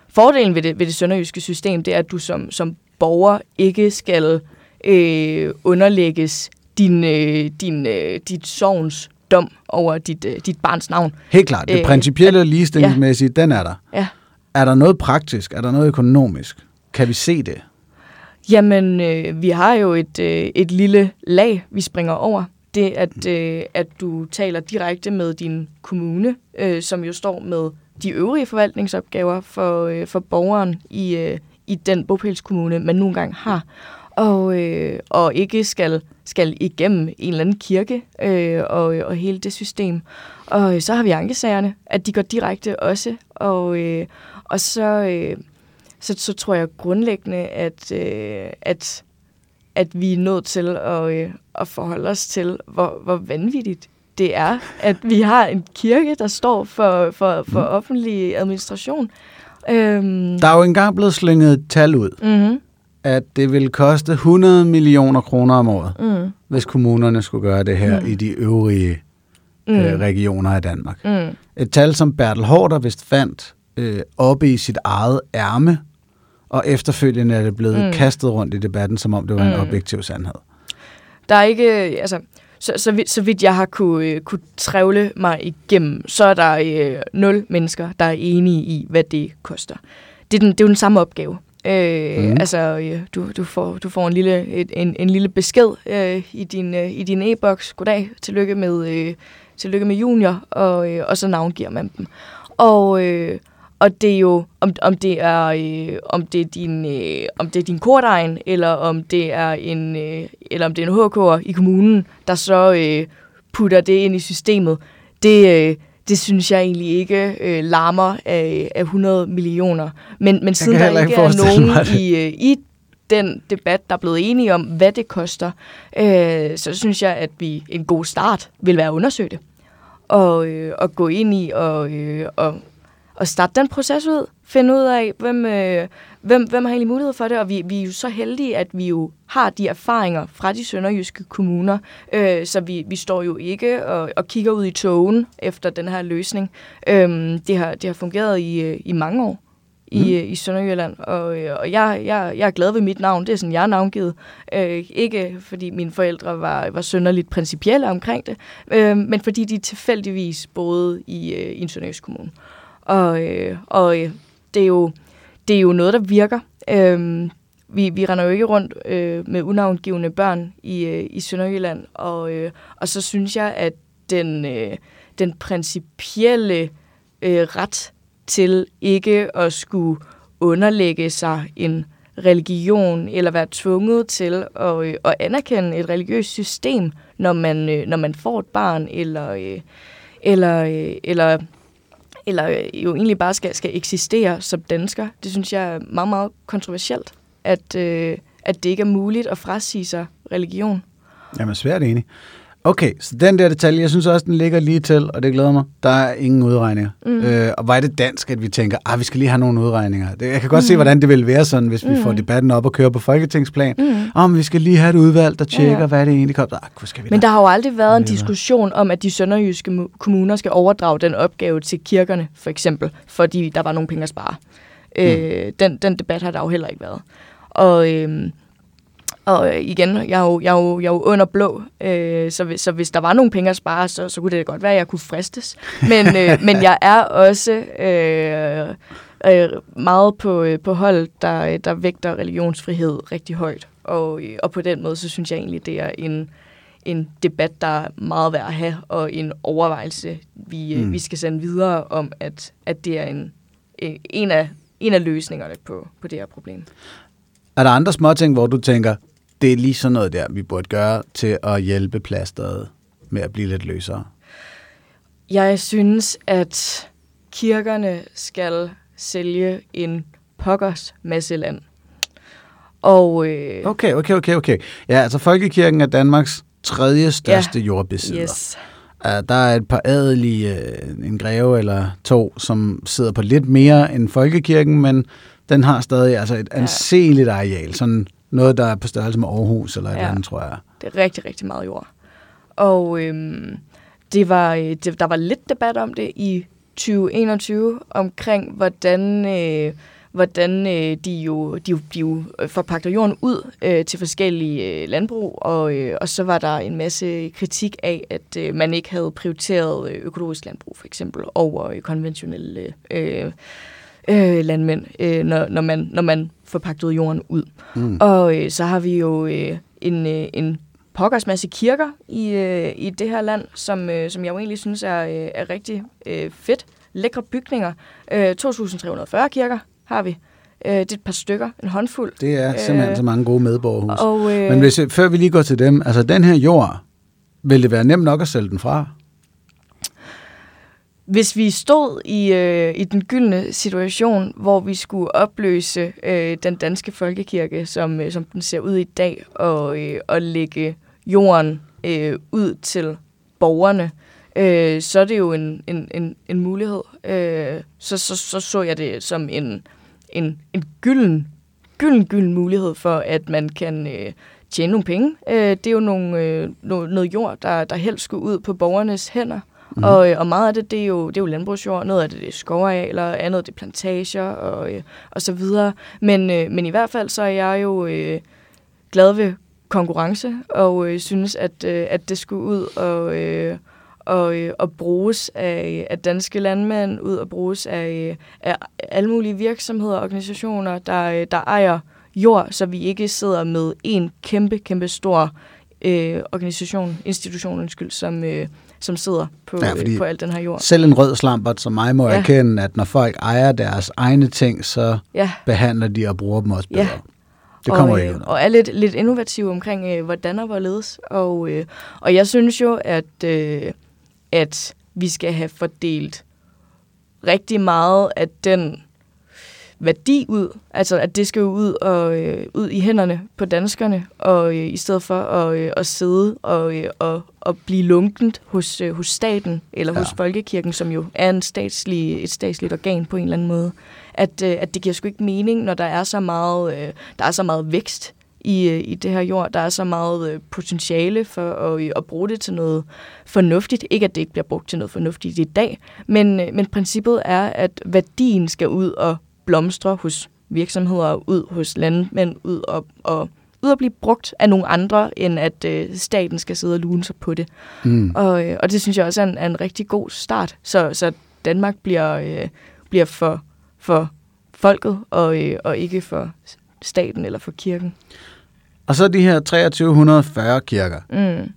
Speaker 2: Fordelen ved det, ved det sønderjyske system, det er, at du som, som borger ikke skal øh, underlægges din, øh, din, øh, dit sovns dom over dit, øh, dit barns navn.
Speaker 1: Helt klart, det
Speaker 2: Øh,
Speaker 1: principielle og ligestillingsmæssige, den er der.
Speaker 2: Ja.
Speaker 1: Er der noget praktisk? Er der noget økonomisk? Kan vi se det?
Speaker 2: Jamen, øh, vi har jo et, øh, et lille lag, vi springer over. Det, at, øh, at du taler direkte med din kommune, øh, som jo står med de øvrige forvaltningsopgaver for, øh, for borgeren i, øh, i den bopælskommune, man nu engang har. Og, øh, og ikke skal, skal igennem en eller anden kirke øh, og, og hele det system. Og så har vi ankesagerne, at de går direkte også. Og, øh, og så... Øh, så, så tror jeg grundlæggende, at, øh, at, at vi er nødt til at, øh, at forholde os til, hvor, hvor vanvittigt det er, at vi har en kirke, der står for, for, for offentlig administration. Øhm,
Speaker 1: Der er jo engang blevet slynget et tal ud,
Speaker 2: mm-hmm,
Speaker 1: at det vil koste 100 millioner kroner om året,
Speaker 2: mm,
Speaker 1: hvis kommunerne skulle gøre det her
Speaker 2: Mm.
Speaker 1: i de øvrige
Speaker 2: mm,
Speaker 1: øh, regioner af Danmark.
Speaker 2: mm,
Speaker 1: Et tal, som Bertel Hårder vist fandt øh, oppe i sit eget ærme, og efterfølgende er det blevet mm. Kastet rundt i debatten, som om det var en
Speaker 2: Mm.
Speaker 1: objektiv sandhed.
Speaker 2: Der er ikke, altså, så, så, vidt, så vidt jeg har kunne, øh, kunne trævle mig igennem, så er der øh, nul mennesker, der er enige i, hvad det koster. Det er, den, det er jo den samme opgave. Øh, mm. Altså, øh, du, du, får, du får en lille, et, en, en lille besked øh, i din, øh, i din e-boks. Goddag, tillykke med, øh, tillykke med junior, og, øh, og så navngiver man dem. Og, øh, og det er jo, om, om det er, øh, om det er din, øh, om det er din kordegn, eller om det er en, øh, eller om det er en HK'er i kommunen, der så øh, putter det ind i systemet. Det, øh, det, synes jeg egentlig ikke øh, larmer af, af 100 millioner. Men, men siden der ikke er nogen i, øh, i den debat, der er blevet enige om, hvad det koster, øh, så synes jeg, at vi en god start vil være at undersøge det. Og, øh, og gå ind i og, øh, og, og starte den proces ud. Finde ud af, hvem, øh, hvem, hvem har egentlig mulighed for det. Og vi, vi er jo så heldige, at vi jo har de erfaringer fra de sønderjyske kommuner. Øh, så vi, vi står jo ikke og, og kigger ud i togen efter den her løsning. Øh, det, har, det har fungeret i, øh, i mange år i, mm. i Sønderjylland, og, øh, og jeg, jeg, jeg er glad ved mit navn. Det er sådan, jeg er navngivet. Øh, ikke fordi mine forældre var, var sønderligt principielle omkring det, øh, men fordi de tilfældigvis boede i, øh, i en sønderjysk kommune. Og, øh, og øh, det, er jo, det er jo noget, der virker. Øh, vi, vi render jo ikke rundt øh, med unavngivende børn i, øh, i Sønderjylland, og, øh, og så synes jeg, at den, øh, den principielle øh, ret til ikke at skulle underlægge sig en religion, eller være tvunget til at, øh, at anerkende et religiøst system, når man, øh, når man får et barn, eller, øh, eller, øh, eller, eller øh, jo egentlig bare skal, skal eksistere som dansker. Det synes jeg er meget, meget kontroversielt, at, øh, at det ikke er muligt at frasige sig religion.
Speaker 1: Jamen svært enig. Okay, så den der detalje, jeg synes også, den ligger lige til, og det glæder mig. Der er ingen udregninger. Mm. Øh, og hvor er det dansk, at vi tænker, at ah, vi skal lige have nogle udregninger. Det, jeg kan godt mm. se, hvordan det vil være sådan, hvis mm. vi får debatten op og kører på folketingsplan. Mm. Om vi skal lige have et udvalg, der tjekker, ja. hvad det egentlig kommer. Ah, skal vi
Speaker 2: Men der har jo aldrig været en diskussion om, at de sønderjyske kommuner skal overdrage den opgave til kirkerne, for eksempel, fordi der var nogle penge at spare. Mm. Øh, den, den debat har der jo heller ikke været. Og... Øh, og øh, igen, jeg er jo, jeg er jo, jeg er jo under blå, øh, så, hvis, så hvis der var nogle penge at spare, så, så kunne det godt være, at jeg kunne fristes. Men, øh, [laughs] men jeg er også øh, øh, meget på, øh, på hold, der, der vægter religionsfrihed rigtig højt. Og, øh, og på den måde, så synes jeg egentlig, det er en, en debat, der er meget værd at have, og en overvejelse, vi, øh, mm. vi skal sende videre om, at, at det er en, en, af, en af løsningerne på, på det her problem.
Speaker 1: Er der andre småting, hvor du tænker, det er lige sådan noget der, vi burde gøre til at hjælpe plasteret med at blive lidt løsere?
Speaker 2: Jeg synes, at kirkerne skal sælge en pokkers masse land. Og, øh,
Speaker 1: okay, okay, okay, okay. Ja, altså Folkekirken er Danmarks tredje største ja, jordbesidder. Yes. Uh, der er et par adelige, uh, en greve eller to, som sidder på lidt mere end Folkekirken, men den har stadig altså et anseligt areal. Sådan noget, der er på størrelse med Aarhus eller et ja. andet, tror jeg.
Speaker 2: Det er rigtig, rigtig meget jord. Og øhm, det var, øh, det, der var lidt debat om det i 2021 omkring, hvordan, øh, hvordan øh, de, jo, de, de jo forpagter jorden ud øh, til forskellige øh, landbrug, og, øh, og så var der en masse kritik af, at øh, man ikke havde prioriteret øh, økologisk landbrug for eksempel over øh, konventionelle øh, øh, landmænd, øh, når, når, man, når man forpagtede jorden ud. Mm. Og øh, så har vi jo øh, en, øh, en pokkers masse kirker i, øh, i det her land, som, øh, som jeg jo egentlig synes er, øh, er rigtig øh, fedt. Lækre bygninger. Øh, 2.340 kirker har vi. Øh, det er et par stykker, en håndfuld.
Speaker 1: Det er simpelthen øh, så mange gode medborgerhus. Og, øh, Men hvis, før vi lige går til dem, altså den her jord, vil det være nemt nok at sælge den fra?
Speaker 2: Hvis vi stod i, øh, i den gyldne situation, hvor vi skulle opløse øh, den danske folkekirke, som, øh, som den ser ud i dag, og, øh, og lægge jorden øh, ud til borgerne, øh, så er det jo en, en, en, en mulighed. Øh, så, så, så så jeg det som en, en, en gylden, gylden, gylden mulighed for, at man kan øh, tjene nogle penge. Øh, det er jo nogle, øh, noget jord, der, der helst skulle ud på borgernes hænder. Mm. Og, øh, og meget af det, det er jo, det er jo landbrugsjord, noget af det, det er skovarealer, andet det er plantager og, øh, og så videre. Men, øh, men i hvert fald så er jeg jo øh, glad ved konkurrence, og øh, synes, at, øh, at det skulle ud og, øh, og, øh, og bruges af, af danske landmænd, ud og bruges af, øh, af alle mulige virksomheder og organisationer, der, der ejer jord, så vi ikke sidder med en kæmpe, kæmpe stor øh, organisation, institution, undskyld, som, øh, som sidder på, ja, øh, på al den her jord.
Speaker 1: Selv en rød slampert som mig må ja. erkende, at når folk ejer deres egne ting, så ja. behandler de og bruger dem også bedre. Ja. Det kommer
Speaker 2: og,
Speaker 1: ikke
Speaker 2: ud. Og er lidt, lidt innovativ omkring, øh, hvordan og hvorledes. Og, øh, og jeg synes jo, at, øh, at vi skal have fordelt rigtig meget af den værdi ud, altså at det skal ud og øh, ud i hænderne på danskerne, og øh, i stedet for at, øh, at sidde og, øh, og, og blive lunkent hos, øh, hos staten, eller ja. hos folkekirken, som jo er en statslig, et statsligt organ på en eller anden måde, at, øh, at det giver sgu ikke mening, når der er så meget, øh, der er så meget vækst i, øh, i det her jord. Der er så meget øh, potentiale for at, øh, at bruge det til noget fornuftigt. Ikke at det ikke bliver brugt til noget fornuftigt i dag, men, men princippet er, at værdien skal ud og blomstre hos virksomheder, ud hos landmænd, ud og, og ud at blive brugt af nogle andre, end at øh, staten skal sidde og lune sig på det. Mm. Og, øh, og det synes jeg også er en, er en rigtig god start, så, så Danmark bliver, øh, bliver for, for folket, og, øh, og ikke for staten eller for kirken.
Speaker 1: Og så de her 2340 kirker. Mm.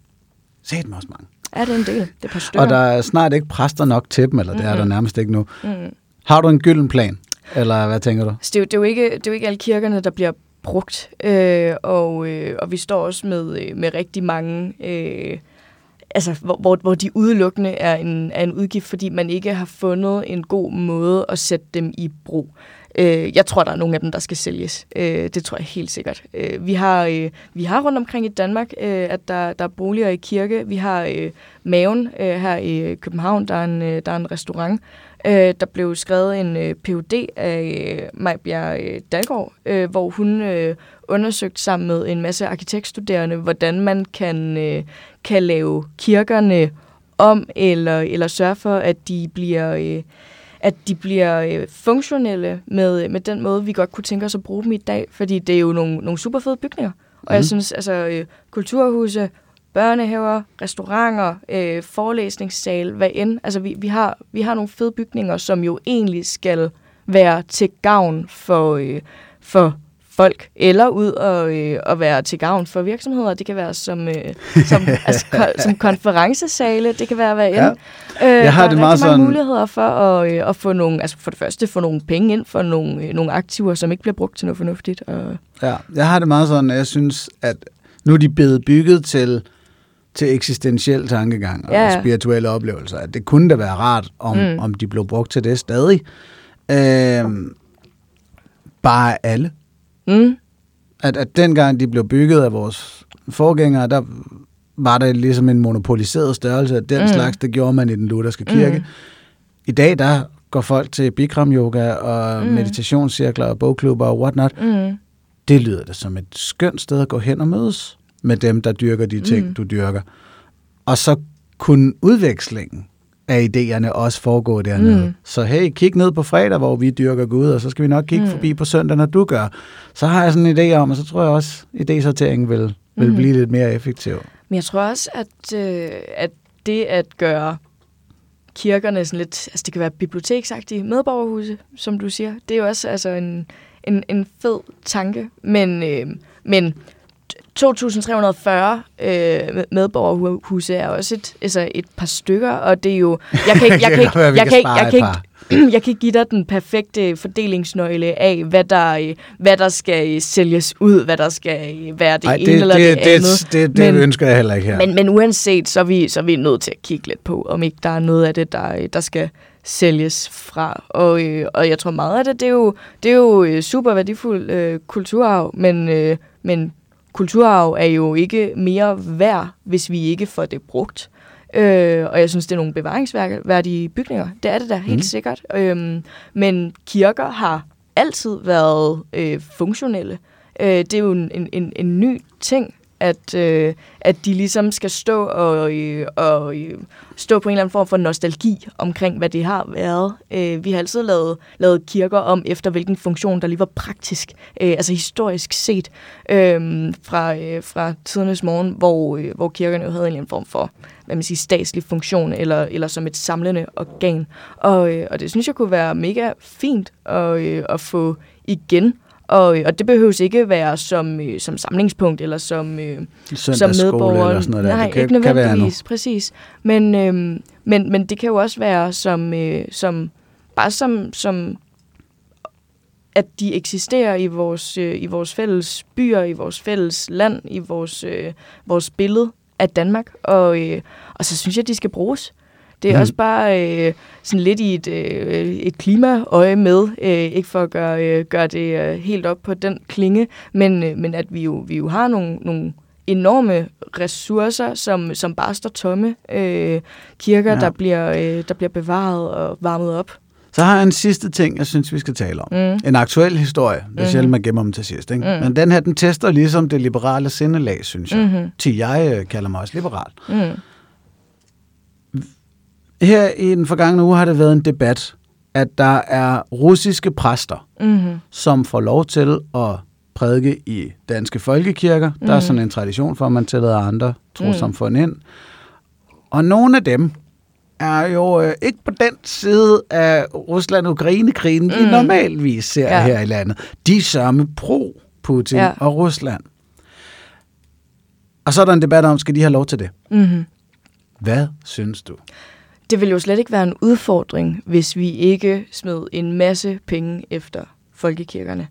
Speaker 1: Sæt mig også mange.
Speaker 2: Er det en del? Det er par stykker.
Speaker 1: Og der er snart ikke præster nok til dem, eller det mm-hmm. er der nærmest ikke nu. Mm. Har du en gylden plan? Eller hvad tænker du?
Speaker 2: Så det, er jo, det, er jo ikke, det er jo ikke alle kirkerne, der bliver brugt. Øh, og, øh, og vi står også med, øh, med rigtig mange... Øh, altså, hvor, hvor, hvor de udelukkende er en, er en udgift, fordi man ikke har fundet en god måde at sætte dem i brug. Øh, jeg tror, der er nogle af dem, der skal sælges. Øh, det tror jeg helt sikkert. Øh, vi, har, øh, vi har rundt omkring i Danmark, øh, at der, der er boliger i kirke. Vi har øh, Maven øh, her i København, der er en, øh, der er en restaurant. Øh, der blev skrevet en øh, PhD af øh, Majbjerg øh, Dalgaard, øh, hvor hun øh, undersøgte sammen med en masse arkitektstuderende, hvordan man kan, øh, kan lave kirkerne om, eller, eller sørge for, at de bliver... Øh, at de bliver øh, funktionelle med, med den måde, vi godt kunne tænke os at bruge dem i dag, fordi det er jo nogle, nogle super fede bygninger. Og mm. jeg synes, altså, øh, kulturhuse, børnehaver, restauranter, øh, forelæsningssal, hvad end. Altså, vi, vi, har, vi har nogle fede bygninger, som jo egentlig skal være til gavn for, øh, for folk, eller ud og, øh, og være til gavn for virksomheder. Det kan være som, øh, som, [laughs] altså, ko- som konferencesale, det kan være hvad end.
Speaker 1: Ja. Øh, jeg har der
Speaker 2: det
Speaker 1: er meget
Speaker 2: sådan... muligheder for at, øh, at få nogle, altså for det første få nogle penge ind for nogle, øh, nogle aktiver, som ikke bliver brugt til noget fornuftigt. Og...
Speaker 1: Ja, jeg har det meget sådan, at jeg synes, at nu er de blevet bygget til til eksistentiel tankegang og ja. spirituelle oplevelser. At det kunne da være rart, om, mm. om de blev brugt til det stadig. Øh, bare alle. Mm. At, at dengang de blev bygget af vores forgængere, der var der ligesom en monopoliseret størrelse af den mm. slags, det gjorde man i den lutherske kirke. Mm. I dag, der går folk til Bikram yoga og mm. meditationscirkler og bogklubber og whatnot. Mm. Det lyder da som et skønt sted at gå hen og mødes med dem, der dyrker de ting, mm. du dyrker. Og så kunne udvekslingen af idéerne også foregå dernede. Mm. Så hey, kig ned på fredag, hvor vi dyrker Gud, og så skal vi nok kigge mm. forbi på søndag, når du gør. Så har jeg sådan en idé om, og så tror jeg også, at idésorteringen vil, vil mm. blive lidt mere effektiv.
Speaker 2: Men jeg tror også, at, øh, at det at gøre kirkerne sådan lidt, altså det kan være biblioteksagtige medborgerhuse, som du siger, det er jo også altså en, en, en fed tanke, men, øh, men 2.340 øh, medborgerhuse er også et, altså et par stykker, og det er jo... Jeg kan ikke, jeg kan ikke, jeg kan ikke, jeg kan ikke, jeg kan ikke give dig den perfekte fordelingsnøgle af, hvad der, hvad der skal sælges ud, hvad der skal være det Ej, ene det, eller det, det andet.
Speaker 1: Det, det, det men, ønsker jeg heller ikke her.
Speaker 2: Men, men uanset, så er, vi, så er vi nødt til at kigge lidt på, om ikke der er noget af det, der, der skal sælges fra. Og, øh, og jeg tror meget af det, det er jo, det er jo super værdifuld øh, kulturarv, men, øh, men kulturarv er jo ikke mere værd, hvis vi ikke får det brugt. Øh, og jeg synes, det er nogle bevaringsværdige bygninger. Det er det da helt mm. sikkert. Øh, men kirker har altid været øh, funktionelle. Øh, det er jo en, en, en ny ting at, øh, at de ligesom skal stå og, øh, og øh, stå på en eller anden form for nostalgi omkring, hvad det har været. Øh, vi har altid lavet, lavet kirker om efter, hvilken funktion der lige var praktisk, øh, altså historisk set, øh, fra, øh, fra tidernes morgen, hvor, øh, hvor kirkerne jo havde en eller anden form for hvad man siger, statslig funktion, eller, eller som et samlende organ. Og, øh, og det synes jeg kunne være mega fint at, øh, at få igen og, og det behøves ikke være som, øh, som samlingspunkt eller som, øh, som medborger.
Speaker 1: Eller sådan noget der.
Speaker 2: Nej,
Speaker 1: det kan,
Speaker 2: ikke nødvendigvis, kan præcis. Men, øh, men, men det kan jo også være som, øh, som bare som, som at de eksisterer i vores, øh, i vores fælles byer, i vores fælles land, i vores, øh, vores billede af Danmark. Og, øh, og så synes jeg, at de skal bruges Det er mm. også bare øh, sådan lidt i et, øh, et klimaøje med, øh, ikke for at gøre, øh, gøre det øh, helt op på den klinge, men, øh, men at vi jo, vi jo har nogle, nogle enorme ressourcer, som, som bare står tomme. Øh, kirker,
Speaker 1: Ja.
Speaker 2: der, bliver, øh, der bliver bevaret og varmet op.
Speaker 1: Så har jeg en sidste ting, jeg synes, vi skal tale om.
Speaker 2: Mm.
Speaker 1: En aktuel historie. Det er
Speaker 2: Mhm.
Speaker 1: sjældent, man gemmer dem til sidst. Ikke?
Speaker 2: Mm.
Speaker 1: Men den her, den tester ligesom det liberale sindelag, synes jeg.
Speaker 2: Mhm.
Speaker 1: Til jeg øh, kalder mig også liberal.
Speaker 2: Mm.
Speaker 1: Her i den forgangne uge har det været en debat, at der er russiske præster,
Speaker 2: Mm-hmm.
Speaker 1: som får lov til at prædike i danske folkekirker. Mm. Der er
Speaker 2: Mhm.
Speaker 1: sådan en tradition for, at man tillader andre trosamfund
Speaker 2: Mm.
Speaker 1: ind. Og nogle af dem er jo øh, ikke på den side af Rusland-Ukraine-krigen, vi
Speaker 2: Mm.
Speaker 1: normalvis ser ja. Her i landet. De er sørme pro-Putin. Ja. og Rusland. Og så er der en debat om, skal de have lov til det?
Speaker 2: Mm-hmm.
Speaker 1: Hvad synes du?
Speaker 2: Det ville jo slet ikke være en udfordring, hvis vi ikke smed en masse penge efter folkekirkerne.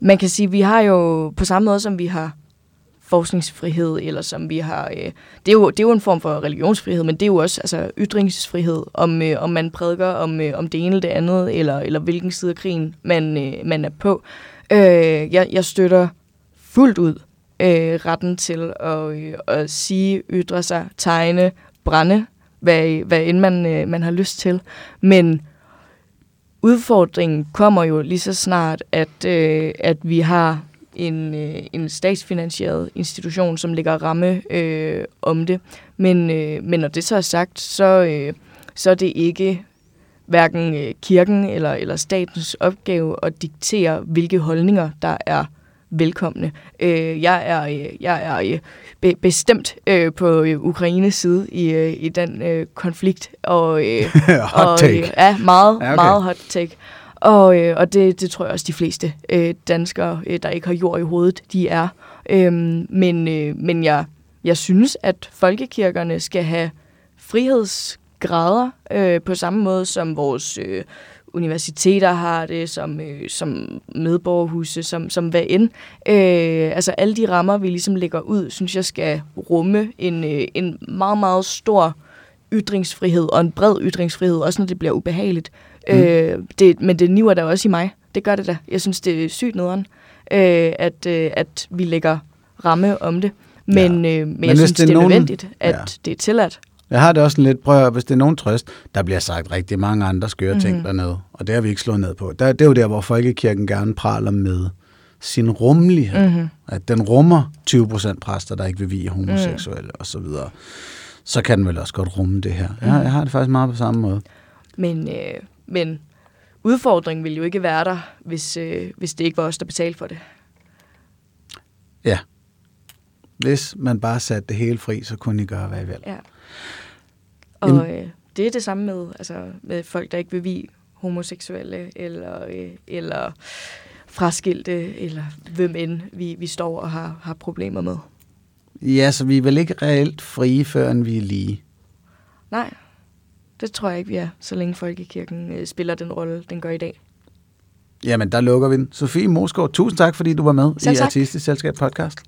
Speaker 2: Man kan sige, at vi har jo på samme måde, som vi har forskningsfrihed, eller som vi har... Øh, det, er jo, det er jo en form for religionsfrihed, men det er jo også altså, ytringsfrihed, om, øh, om man prædiker om, øh, om det ene eller det andet, eller, eller hvilken side af krigen man, øh, man er på. Øh, jeg, jeg støtter fuldt ud øh, retten til at, øh, at sige, ytre sig, tegne, brænde, hvad, hvad end man, øh, man har lyst til. Men udfordringen kommer jo lige så snart, at, øh, at vi har en, øh, en statsfinansieret institution, som ligger ramme øh, om det. Men, øh, men når det så er sagt, så, øh, så er det ikke hverken øh, kirken eller, eller statens opgave at diktere, hvilke holdninger, der er velkomne. Øh, jeg er, øh, jeg er øh, be, bestemt øh, på øh, Ukraines side i, øh, i den øh, konflikt. Og, øh, [laughs]
Speaker 1: hot
Speaker 2: og,
Speaker 1: take.
Speaker 2: Øh, ja, meget,
Speaker 1: Ja, okay.
Speaker 2: meget hot take. Og, øh, og det, det tror jeg også de fleste øh, danskere, øh, der ikke har jord i hovedet, de er. Øhm, men øh, men jeg, jeg synes, at folkekirkerne skal have frihedsgrader øh, på samme måde som vores øh, universiteter har det, som, øh, som medborgerhuse, som, som hvad end. Øh, altså alle de rammer, vi ligesom lægger ud, synes jeg skal rumme en, øh, en meget, meget stor ytringsfrihed, og en bred ytringsfrihed, også når det bliver ubehageligt.
Speaker 1: Mm.
Speaker 2: Øh, det, men det niver der også i mig. Det gør det da. Jeg synes, det er sygt nederen, øh, at, øh, at vi lægger ramme om det. Men, ja. øh, men, men jeg synes,
Speaker 1: det er
Speaker 2: det er
Speaker 1: nogen-
Speaker 2: nødvendigt, at
Speaker 1: ja.
Speaker 2: det er tilladt.
Speaker 1: Jeg har det også lidt, prøv at hvis det er nogen trøst, der bliver sagt rigtig mange andre skøre mm-hmm. ting
Speaker 2: Mhm.
Speaker 1: dernede, og det har vi ikke slået ned på. Der, det er jo der, hvor folkekirken gerne praler med sin rummelighed.
Speaker 2: Mm-hmm.
Speaker 1: At den rummer 20% præster, der ikke vil vie homoseksuelle mm. osv. Så kan den vel også godt rumme det her.
Speaker 2: Mhm.
Speaker 1: jeg har det faktisk meget på samme måde.
Speaker 2: Men, øh, men udfordringen ville jo ikke være der, hvis, øh, hvis det ikke var os, der betalte for det.
Speaker 1: Ja. Hvis man bare satte det hele fri, så kunne I gøre, hvad I vil.
Speaker 2: Ja. Og øh, det er det samme med, altså, med folk, der ikke vil vie homoseksuelle, eller, øh, eller fraskilte, eller hvem end vi, vi står og har, har problemer med.
Speaker 1: Ja, så vi er vel ikke reelt frie, før vi er lige.
Speaker 2: Nej, det tror jeg ikke, vi er, så længe folkekirken øh, spiller den rolle, den gør i dag.
Speaker 1: Jamen, der lukker vi den. Sofie Moskov, tusind tak, fordi du var med
Speaker 2: Selv
Speaker 1: i
Speaker 2: tak.
Speaker 1: Artistisk Selskab podcast.